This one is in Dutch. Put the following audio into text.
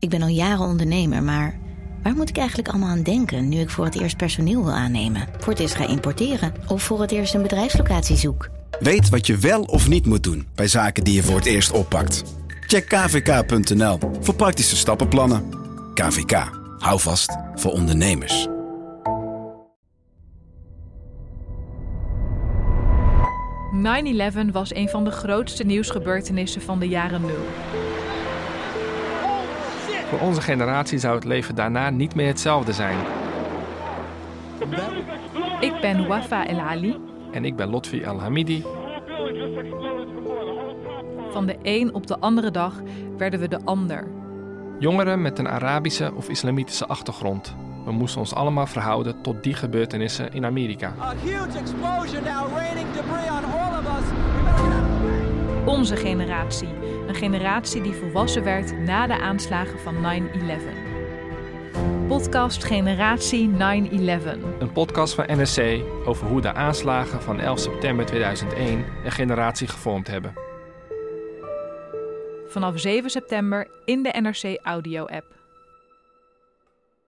Ik ben al jaren ondernemer, maar waar moet ik eigenlijk allemaal aan denken nu ik voor het eerst personeel wil aannemen, voor het eerst ga importeren of voor het eerst een bedrijfslocatie zoek? Weet wat je wel of niet moet doen bij zaken die je voor het eerst oppakt. Check kvk.nl voor praktische stappenplannen. KVK, hou vast voor ondernemers. ...9-11 was een van de grootste nieuwsgebeurtenissen van de jaren nul. Voor onze generatie zou het leven daarna niet meer hetzelfde zijn. Ik ben Wafa El Ali. En ik ben Lotfi El Hamidi. Van de een op de andere dag werden we de ander. Jongeren met een Arabische of islamitische achtergrond. We moesten ons allemaal verhouden tot die gebeurtenissen in Amerika. Onze generatie. Een generatie die volwassen werd na de aanslagen van 9-11. Podcast Generatie 9-11. Een podcast van NSC over hoe de aanslagen van 11 september 2001 een generatie gevormd hebben. Vanaf 7 september in de NRC Audio app.